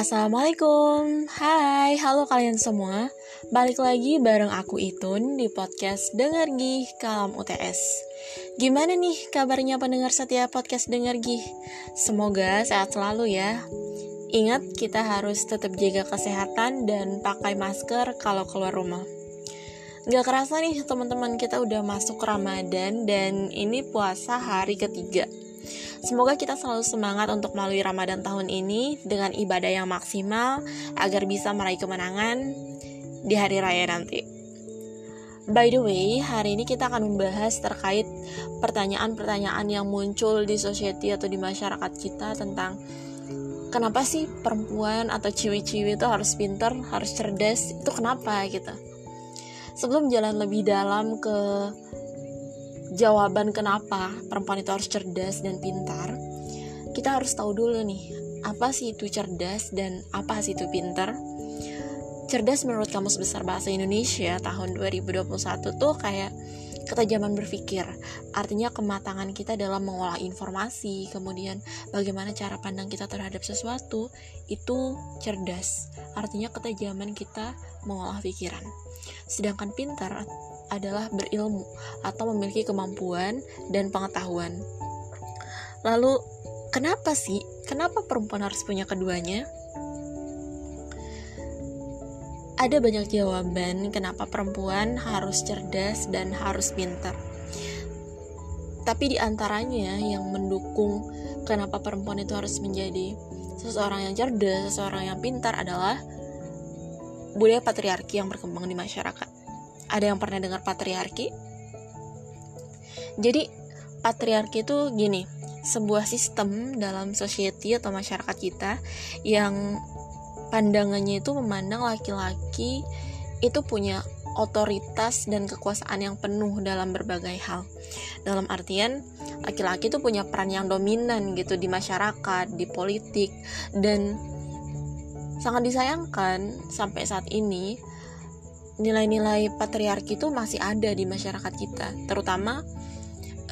Assalamualaikum, hai, halo kalian semua. Balik lagi bareng aku Itun di podcast Dengar Gih Kalam UTS Gimana nih kabarnya pendengar setiap podcast Dengar Gih? Semoga sehat selalu ya. Ingat kita harus tetap jaga kesehatan dan pakai masker kalau keluar rumah. Gak kerasa nih teman-teman kita udah masuk Ramadan dan ini puasa hari ketiga Semoga kita selalu semangat untuk melalui Ramadan tahun ini dengan ibadah yang maksimal agar bisa meraih kemenangan di hari raya nanti. By the way, hari ini kita akan membahas terkait pertanyaan-pertanyaan yang muncul di society atau di masyarakat kita tentang kenapa sih perempuan atau ciwi-ciwi itu harus pinter, harus cerdas, itu kenapa gitu. Sebelum jalan lebih dalam ke jawaban kenapa perempuan itu harus cerdas dan pintar, kita harus tahu dulu nih, apa sih itu cerdas dan apa sih itu pintar. Cerdas menurut Kamus Besar Bahasa Indonesia tahun 2021 tuh kayak ketajaman berpikir. Artinya kematangan kita dalam mengolah informasi, kemudian bagaimana cara pandang kita terhadap sesuatu itu cerdas. Artinya ketajaman kita mengolah pikiran. Sedangkan pintar adalah berilmu atau memiliki kemampuan dan pengetahuan. Lalu, kenapa sih? Kenapa perempuan harus punya keduanya? Ada banyak jawaban kenapa perempuan harus cerdas dan harus pintar. Tapi di antaranya yang mendukung kenapa perempuan itu harus menjadi seseorang yang cerdas, seseorang yang pintar adalah budaya patriarki yang berkembang di masyarakat. Ada yang pernah dengar patriarki? Jadi, patriarki itu gini, sebuah sistem dalam society atau masyarakat kita yang pandangannya itu memandang laki-laki itu punya otoritas dan kekuasaan yang penuh dalam berbagai hal. Dalam artian laki-laki itu punya peran yang dominan gitu di masyarakat, di politik dan sangat disayangkan sampai saat ini nilai-nilai patriarki itu masih ada di masyarakat kita, terutama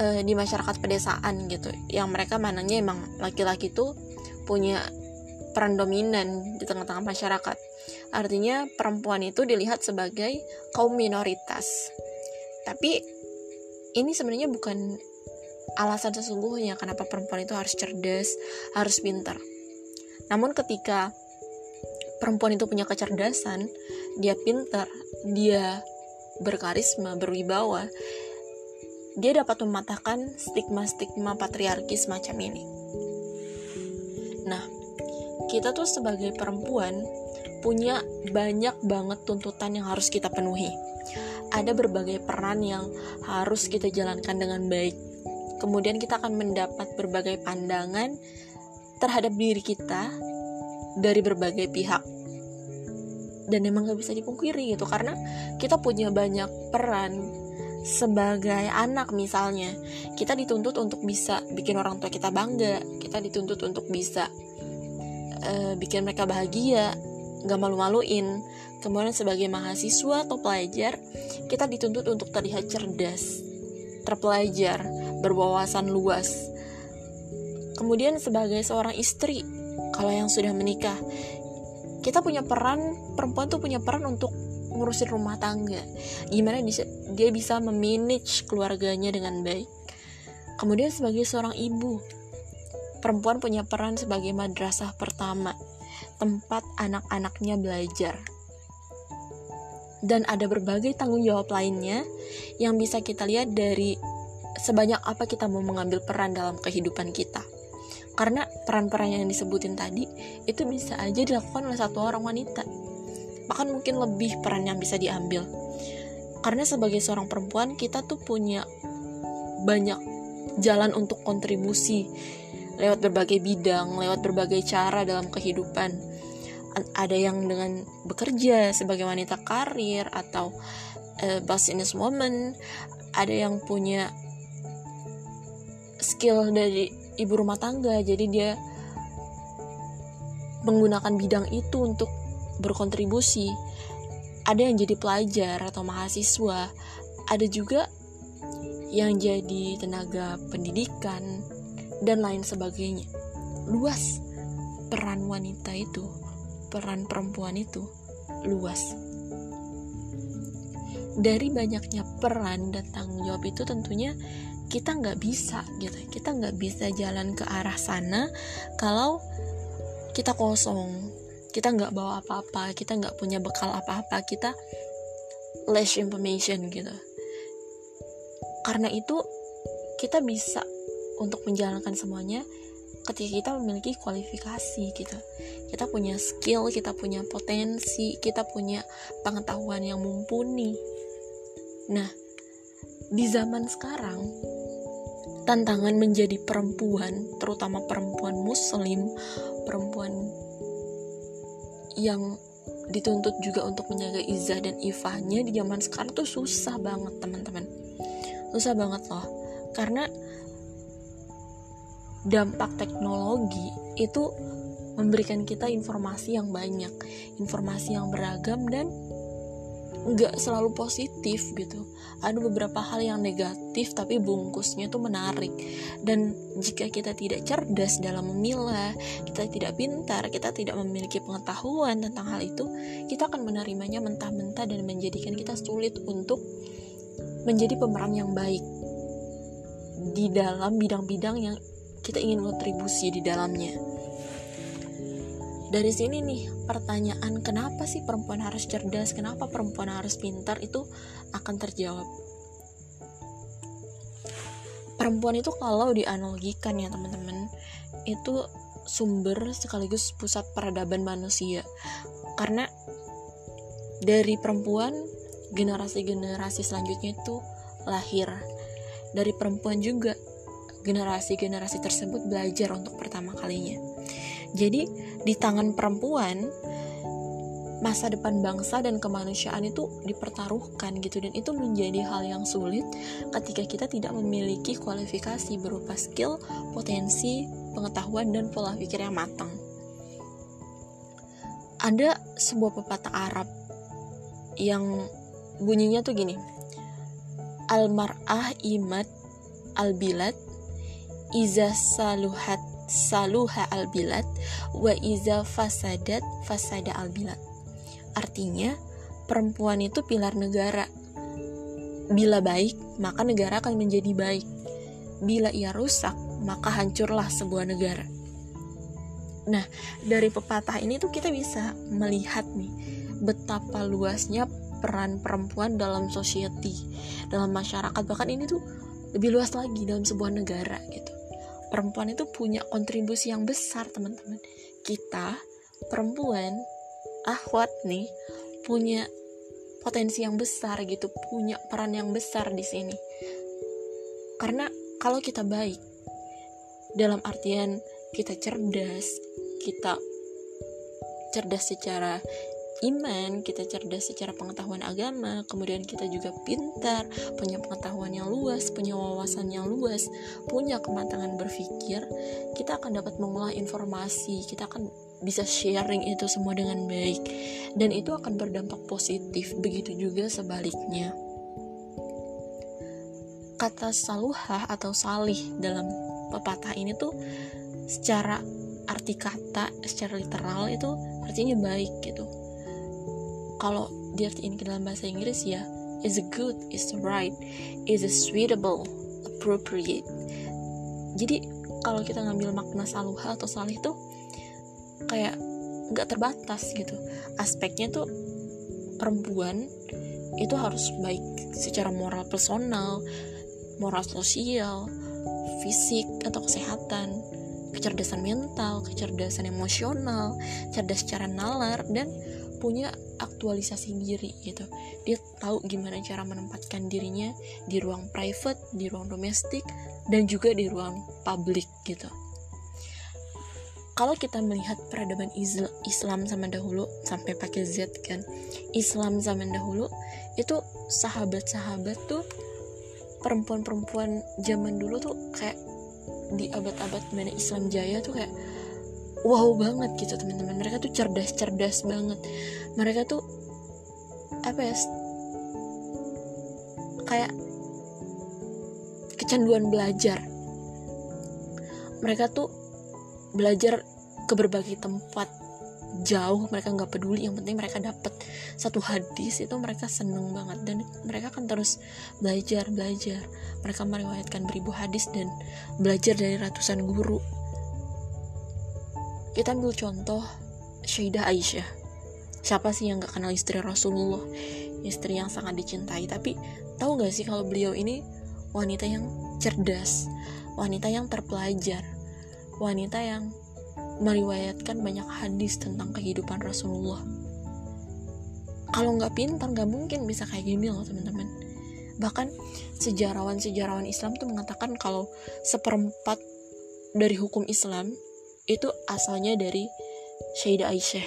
uh, di masyarakat pedesaan gitu, yang mereka mananya emang laki-laki itu punya peran dominan di tengah-tengah masyarakat. Artinya perempuan itu dilihat sebagai kaum minoritas. Tapi ini sebenarnya bukan alasan sesungguhnya kenapa perempuan itu harus cerdas, harus pintar. Namun ketika perempuan itu punya kecerdasan, dia pintar, dia berkarisma, berwibawa, dia dapat mematahkan stigma-stigma patriarki semacam ini. Nah, kita tuh sebagai perempuan punya banyak banget tuntutan yang harus kita penuhi. Ada berbagai peran yang harus kita jalankan dengan baik. Kemudian kita akan mendapat berbagai pandangan terhadap diri kita dari berbagai pihak dan emang gak bisa dipungkiri gitu. Karena kita punya banyak peran sebagai anak misalnya. Kita dituntut untuk bisa bikin orang tua kita bangga. Kita dituntut untuk bisa uh, bikin mereka bahagia. Gak malu-maluin. Kemudian sebagai mahasiswa atau pelajar kita dituntut untuk terlihat cerdas terpelajar berwawasan luas. Kemudian sebagai seorang istri kalau yang sudah menikah kita punya peran perempuan tuh punya peran untuk ngurusin rumah tangga. Gimana bisa dia bisa memanage keluarganya dengan baik. Kemudian sebagai seorang ibu perempuan punya peran sebagai madrasah pertama tempat anak-anaknya belajar. Dan ada berbagai tanggung jawab lainnya yang bisa kita lihat dari sebanyak apa kita mau mengambil peran dalam kehidupan kita karena peran-peran yang disebutin tadi itu bisa aja dilakukan oleh satu orang wanita. Bahkan mungkin lebih peran yang bisa diambil. Karena sebagai seorang perempuan kita tuh punya banyak jalan untuk kontribusi. Lewat berbagai bidang lewat berbagai cara dalam kehidupan. Ada yang dengan bekerja sebagai wanita karir atau uh, business woman ada yang punya skill dari ibu rumah tangga. Jadi dia menggunakan bidang itu untuk berkontribusi. Ada yang jadi pelajar atau mahasiswa. Ada juga yang jadi tenaga pendidikan dan lain sebagainya. Luas peran wanita itu peran perempuan itu luas. Dari banyaknya peran dan tanggung jawab itu tentunya kita nggak bisa gitu. Kita nggak bisa jalan ke arah sana kalau kita kosong. Kita nggak bawa apa-apa kita nggak punya bekal apa-apa kita less information gitu. Karena itu kita bisa untuk menjalankan semuanya ketika kita memiliki kualifikasi gitu. Kita punya skill kita punya potensi kita punya pengetahuan yang mumpuni. Nah di zaman sekarang tantangan menjadi perempuan terutama perempuan muslim perempuan yang dituntut juga untuk menjaga izah dan ifahnya di zaman sekarang tuh susah banget teman-teman. Susah banget loh. Karena dampak teknologi itu memberikan kita informasi yang banyak, informasi yang beragam dan nggak selalu positif gitu. Ada beberapa hal yang negatif tapi bungkusnya tuh menarik. Dan jika kita tidak cerdas dalam memilah, kita tidak pintar, kita tidak memiliki pengetahuan tentang hal itu, kita akan menerimanya mentah-mentah dan menjadikan kita sulit untuk menjadi pemeran yang baik di dalam bidang-bidang yang kita ingin kontribusi di dalamnya. Dari sini nih pertanyaan kenapa sih perempuan harus cerdas, kenapa perempuan harus pintar itu akan terjawab. Perempuan itu kalau dianalogikan ya teman-teman, itu sumber sekaligus pusat peradaban manusia. Karena dari perempuan generasi-generasi selanjutnya itu lahir. Dari perempuan juga generasi-generasi tersebut belajar untuk pertama kalinya. Jadi, di tangan perempuan, masa depan bangsa dan kemanusiaan itu dipertaruhkan gitu dan itu menjadi hal yang sulit ketika kita tidak memiliki kualifikasi berupa skill, potensi, pengetahuan dan pola pikir yang matang. Ada sebuah pepatah Arab yang bunyinya tuh gini. Al-mar'ah imat al-bilad iza saluhat saluha al bilad wa iza fasadat fasada al bilad. Artinya perempuan itu pilar negara. Bila baik maka negara akan menjadi baik. Bila ia rusak maka hancurlah sebuah negara. Nah dari pepatah ini tuh kita bisa melihat nih betapa luasnya peran perempuan dalam society dalam masyarakat. Bahkan ini tuh lebih luas lagi dalam sebuah negara gitu perempuan itu punya kontribusi yang besar teman-teman. Kita perempuan ahwat nih punya potensi yang besar gitu punya peran yang besar di sini. Karena kalau kita baik dalam artian kita cerdas kita cerdas secara iman, kita cerdas secara pengetahuan agama, kemudian kita juga pintar, punya pengetahuan yang luas, punya wawasan yang luas, punya kematangan berpikir, kita akan dapat mengolah informasi, kita akan bisa sharing itu semua dengan baik, dan itu akan berdampak positif. Begitu juga sebaliknya. Kata saluhah atau salih dalam pepatah ini tuh secara arti kata, secara literal itu artinya baik gitu kalau diartiin ke dalam bahasa Inggris ya is good, is right, is suitable, appropriate. Jadi kalau kita ngambil makna saluha atau salih tuh kayak nggak terbatas gitu. Aspeknya tuh perempuan itu harus baik secara moral personal, moral sosial, fisik atau kesehatan, kecerdasan mental, kecerdasan emosional, cerdas secara nalar dan punya aktualisasi diri gitu. Dia tahu gimana cara menempatkan dirinya di ruang private di ruang domestik dan juga di ruang publik gitu. Kalau kita melihat peradaban Islam zaman dahulu sampai pakai Z kan Islam zaman dahulu itu sahabat-sahabat tuh perempuan-perempuan zaman dulu tuh kayak di abad-abad mana Islam jaya tuh kayak wow banget gitu teman-teman. Mereka tuh cerdas-cerdas banget. Mereka tuh apa ya kayak kecanduan belajar. Mereka tuh belajar ke berbagai tempat. Jauh mereka nggak peduli yang penting mereka dapat satu hadis itu mereka seneng banget dan mereka akan terus belajar belajar. Mereka meriwayatkan beribu hadis dan belajar dari ratusan guru kita ambil contoh Syaidah Aisyah siapa sih yang gak kenal istri Rasulullah istri yang sangat dicintai tapi tahu gak sih kalau beliau ini wanita yang cerdas wanita yang terpelajar wanita yang meriwayatkan banyak hadis tentang kehidupan Rasulullah. Kalau nggak pintar, nggak mungkin bisa kayak gini loh teman-teman. Bahkan sejarawan-sejarawan Islam tuh mengatakan kalau seperempat dari hukum Islam itu asalnya dari Syaidah Aisyah.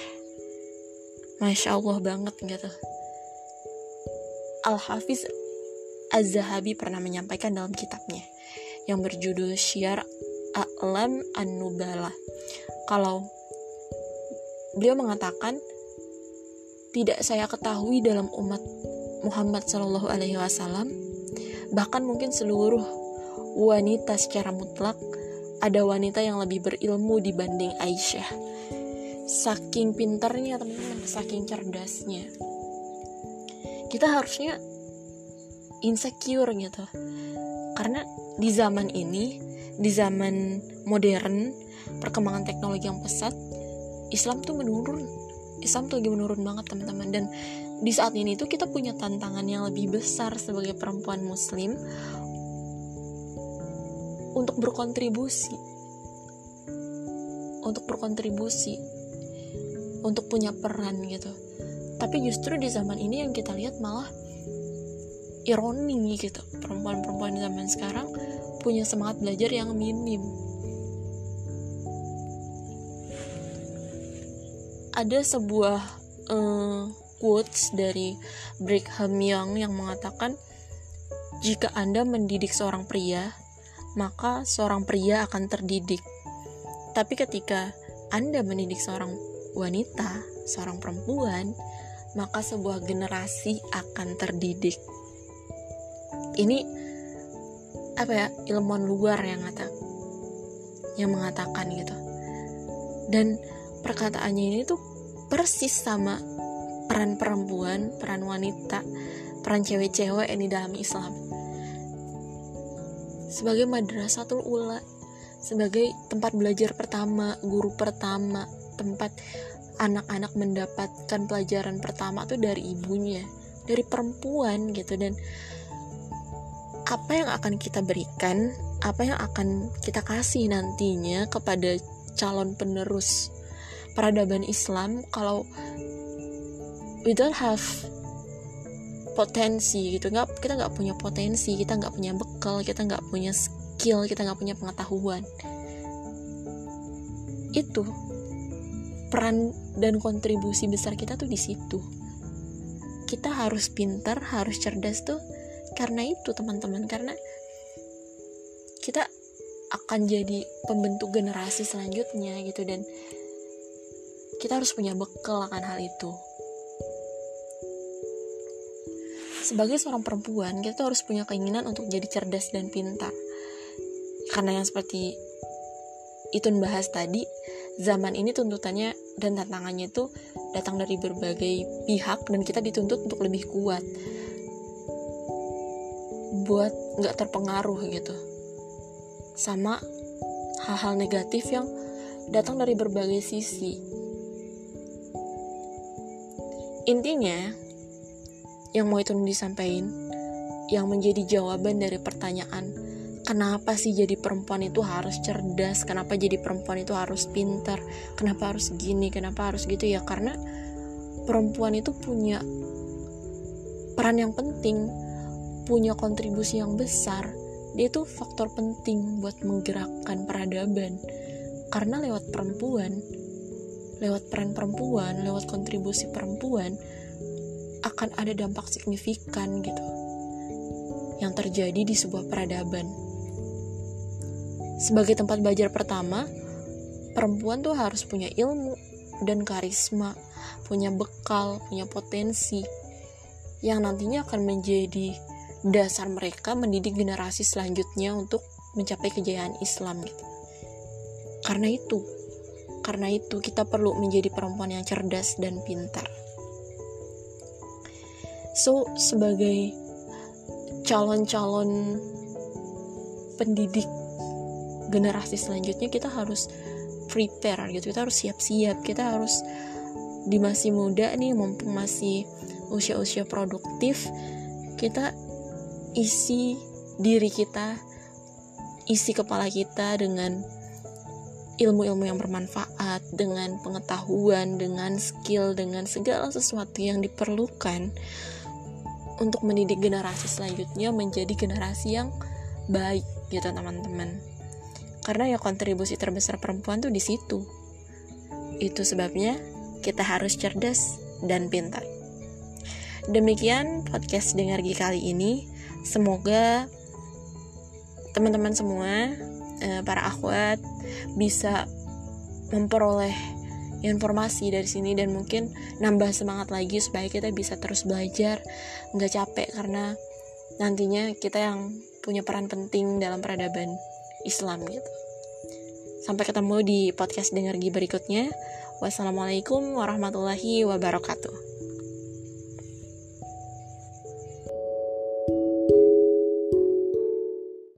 Masya Allah banget gitu. Al-Hafiz Az-Zahabi pernah menyampaikan dalam kitabnya yang berjudul Syiar A'lam An-Nubala kalau beliau mengatakan tidak saya ketahui dalam umat Muhammad Shallallahu Alaihi Wasallam bahkan mungkin seluruh wanita secara mutlak ada wanita yang lebih berilmu dibanding Aisyah. Saking pintarnya teman-teman saking cerdasnya. Kita harusnya insecure gitu. Karena di zaman ini di zaman modern perkembangan teknologi yang pesat Islam tuh menurun. Islam tuh lagi menurun banget teman-teman. Dan di saat ini tuh kita punya tantangan yang lebih besar sebagai perempuan muslim untuk berkontribusi. Untuk berkontribusi. Untuk punya peran gitu. Tapi justru di zaman ini yang kita lihat malah ironi gitu. Perempuan-perempuan zaman sekarang punya semangat belajar yang minim. Ada sebuah uh, quotes dari Brigham Young yang mengatakan jika Anda mendidik seorang pria, maka seorang pria akan terdidik. Tapi ketika Anda mendidik seorang wanita, seorang perempuan, maka sebuah generasi akan terdidik. Ini apa ya ilmuwan luar yang ngata yang mengatakan gitu. Dan perkataannya ini tuh persis sama peran perempuan, peran wanita, peran cewek-cewek di dalam Islam. Sebagai madrasatul ula, sebagai tempat belajar pertama, guru pertama, tempat anak-anak mendapatkan pelajaran pertama tuh dari ibunya, dari perempuan gitu. Dan apa yang akan kita berikan, apa yang akan kita kasih nantinya kepada calon penerus peradaban Islam kalau we don't have potensi gitu. Nggak kita nggak punya potensi kita nggak punya bekal kita nggak punya skill kita nggak punya pengetahuan. Itu peran dan kontribusi besar kita tuh di situ. Kita harus pintar harus cerdas tuh karena itu teman-teman. Karena kita akan jadi pembentuk generasi selanjutnya gitu. Dan kita harus punya bekal akan hal itu sebagai seorang perempuan kita harus punya keinginan untuk jadi cerdas dan pintar. Karena yang seperti itu bahas tadi zaman ini tuntutannya dan tantangannya itu datang dari berbagai pihak dan kita dituntut untuk lebih kuat. Buat nggak terpengaruh gitu. Sama hal-hal negatif yang datang dari berbagai sisi. Intinya yang mau itu disampaikan yang menjadi jawaban dari pertanyaan kenapa sih jadi perempuan itu harus cerdas? Kenapa jadi perempuan itu harus pintar? Kenapa harus gini? Kenapa harus gitu ya? Karena perempuan itu punya peran yang penting punya kontribusi yang besar. Dia itu faktor penting buat menggerakkan peradaban. Karena lewat perempuan lewat peran perempuan, lewat kontribusi perempuan, akan ada dampak signifikan gitu yang terjadi di sebuah peradaban. Sebagai tempat belajar pertama, perempuan tuh harus punya ilmu dan karisma, punya bekal, punya potensi yang nantinya akan menjadi dasar mereka mendidik generasi selanjutnya untuk mencapai kejayaan Islam gitu. Karena itu, karena itu kita perlu menjadi perempuan yang cerdas dan pintar so sebagai calon-calon pendidik generasi selanjutnya kita harus prepare gitu. Kita harus siap-siap. Kita harus di masih muda nih mumpung masih usia-usia produktif kita isi diri kita isi kepala kita dengan ilmu-ilmu yang bermanfaat, dengan pengetahuan, dengan skill, dengan segala sesuatu yang diperlukan untuk mendidik generasi selanjutnya menjadi generasi yang baik gitu teman-teman. Karena ya kontribusi terbesar perempuan tuh di situ. Itu sebabnya kita harus cerdas dan pintar. Demikian podcast dengar kali ini. Semoga teman-teman semua, eh, para akhwat bisa memperoleh informasi dari sini dan mungkin nambah semangat lagi supaya kita bisa terus belajar nggak capek karena nantinya kita yang punya peran penting dalam peradaban Islam gitu. Sampai ketemu di podcast dengar berikutnya. Wassalamualaikum warahmatullahi wabarakatuh.